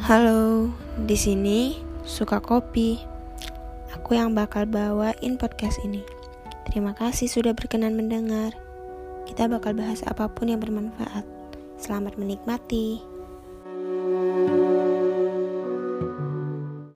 Halo, di sini suka kopi. Aku yang bakal bawain podcast ini. Terima kasih sudah berkenan mendengar. Kita bakal bahas apa pun yang bermanfaat. Selamat menikmati.